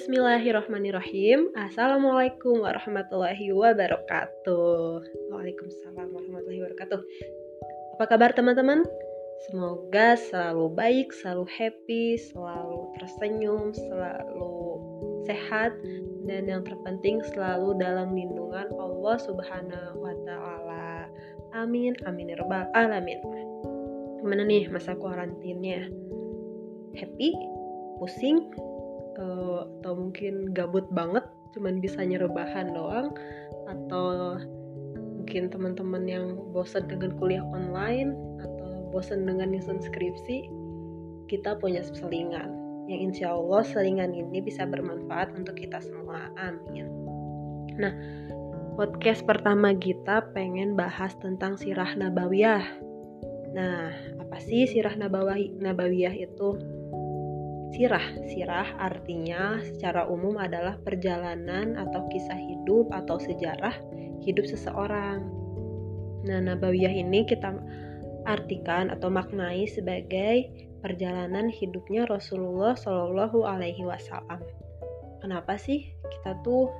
Bismillahirrahmanirrahim. Assalamualaikum warahmatullahi wabarakatuh. Waalaikumsalam warahmatullahi wabarakatuh. Apa kabar teman-teman? Semoga selalu baik, selalu happy, selalu tersenyum, selalu sehat, dan yang terpenting selalu dalam lindungan Allah Subhanahu wa Ta'ala. Amin, amin, ya rabbal alamin. Gimana nih masa kuarantinnya? Happy? Pusing? Uh, atau mungkin gabut banget cuman bisa nyerebahan doang atau mungkin teman-teman yang bosan dengan kuliah online atau bosan dengan nyusun skripsi kita punya selingan. Yang insya Allah selingan ini bisa bermanfaat untuk kita semua. Amin. Nah podcast pertama kita pengen bahas tentang sirah nabawiyah. Nah apa sih sirah nabawiyah itu Sirah, sirah artinya secara umum adalah perjalanan atau kisah hidup atau sejarah hidup seseorang. Nah, Nabawiyah ini kita artikan atau maknai sebagai perjalanan hidupnya Rasulullah Shallallahu Alaihi Wasallam. Kenapa sih kita tuh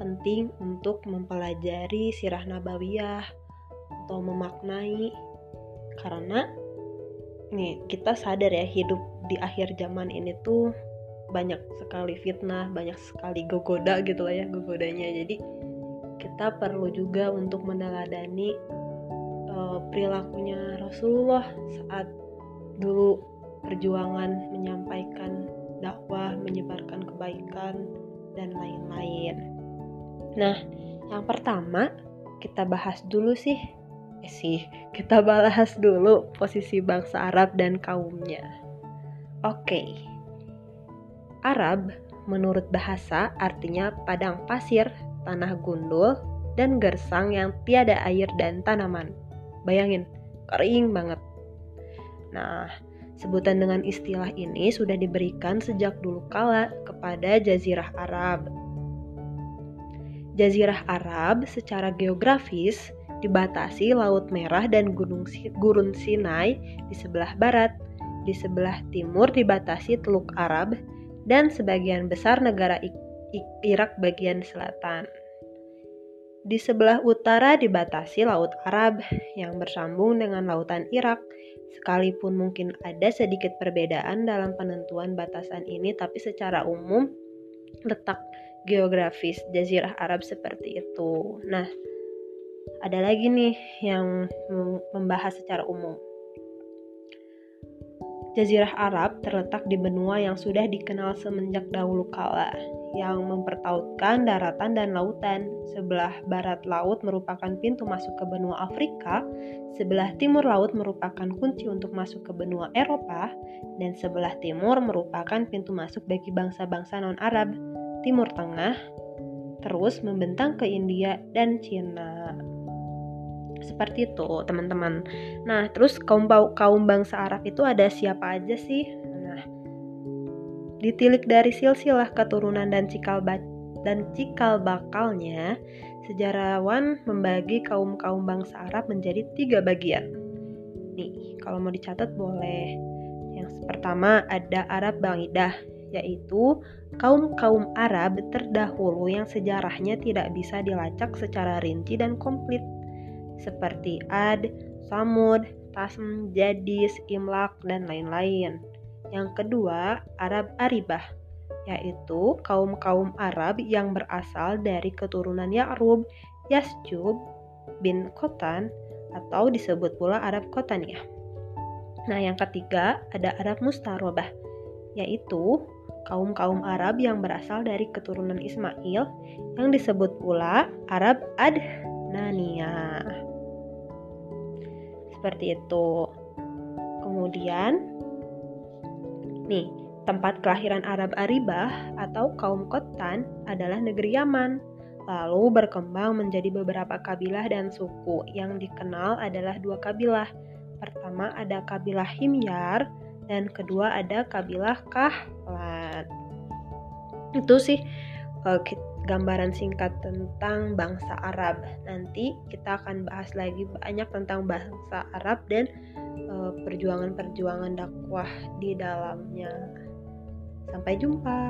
penting untuk mempelajari sirah Nabawiyah atau memaknai? Karena nih kita sadar ya hidup di akhir zaman ini tuh banyak sekali fitnah, banyak sekali gogoda gitu lah ya gogodanya. Jadi kita perlu juga untuk meneladani uh, perilakunya Rasulullah saat dulu perjuangan menyampaikan dakwah, menyebarkan kebaikan dan lain-lain. Nah, yang pertama kita bahas dulu sih eh sih kita bahas dulu posisi bangsa Arab dan kaumnya. Oke. Arab menurut bahasa artinya padang pasir, tanah gundul, dan gersang yang tiada air dan tanaman. Bayangin, kering banget. Nah, sebutan dengan istilah ini sudah diberikan sejak dulu kala kepada Jazirah Arab. Jazirah Arab secara geografis dibatasi Laut Merah dan Gunung Gurun Sinai di sebelah barat di sebelah timur dibatasi Teluk Arab dan sebagian besar negara Irak bagian selatan. Di sebelah utara dibatasi Laut Arab yang bersambung dengan lautan Irak. Sekalipun mungkin ada sedikit perbedaan dalam penentuan batasan ini, tapi secara umum letak geografis Jazirah Arab seperti itu. Nah, ada lagi nih yang membahas secara umum. Jazirah Arab terletak di benua yang sudah dikenal semenjak dahulu kala, yang mempertautkan daratan dan lautan. Sebelah barat laut merupakan pintu masuk ke benua Afrika, sebelah timur laut merupakan kunci untuk masuk ke benua Eropa, dan sebelah timur merupakan pintu masuk bagi bangsa-bangsa non-Arab, Timur Tengah, terus membentang ke India dan Cina. Seperti itu, teman-teman. Nah, terus kaum kaum bangsa Arab itu ada siapa aja sih? Nah, ditilik dari silsilah keturunan dan cikal dan cikal bakalnya, sejarawan membagi kaum-kaum bangsa Arab menjadi tiga bagian. Nih, kalau mau dicatat boleh. Yang pertama ada Arab Bangidah, yaitu kaum-kaum Arab terdahulu yang sejarahnya tidak bisa dilacak secara rinci dan komplit seperti Ad, Samud, Tasm, Jadis, Imlak, dan lain-lain. Yang kedua, Arab Aribah, yaitu kaum-kaum Arab yang berasal dari keturunan Ya'rub, Yasjub, bin Kotan, atau disebut pula Arab Kotaniyah. Nah, yang ketiga ada Arab Mustarobah, yaitu kaum-kaum Arab yang berasal dari keturunan Ismail yang disebut pula Arab Adnaniyah seperti itu. Kemudian, nih, tempat kelahiran Arab Aribah atau kaum Kotan adalah negeri Yaman. Lalu berkembang menjadi beberapa kabilah dan suku yang dikenal adalah dua kabilah. Pertama ada kabilah Himyar dan kedua ada kabilah Kahlan. Itu sih eh, gambaran singkat tentang bangsa Arab. Nanti kita akan bahas lagi banyak tentang bangsa Arab dan eh, perjuangan-perjuangan dakwah di dalamnya. Sampai jumpa.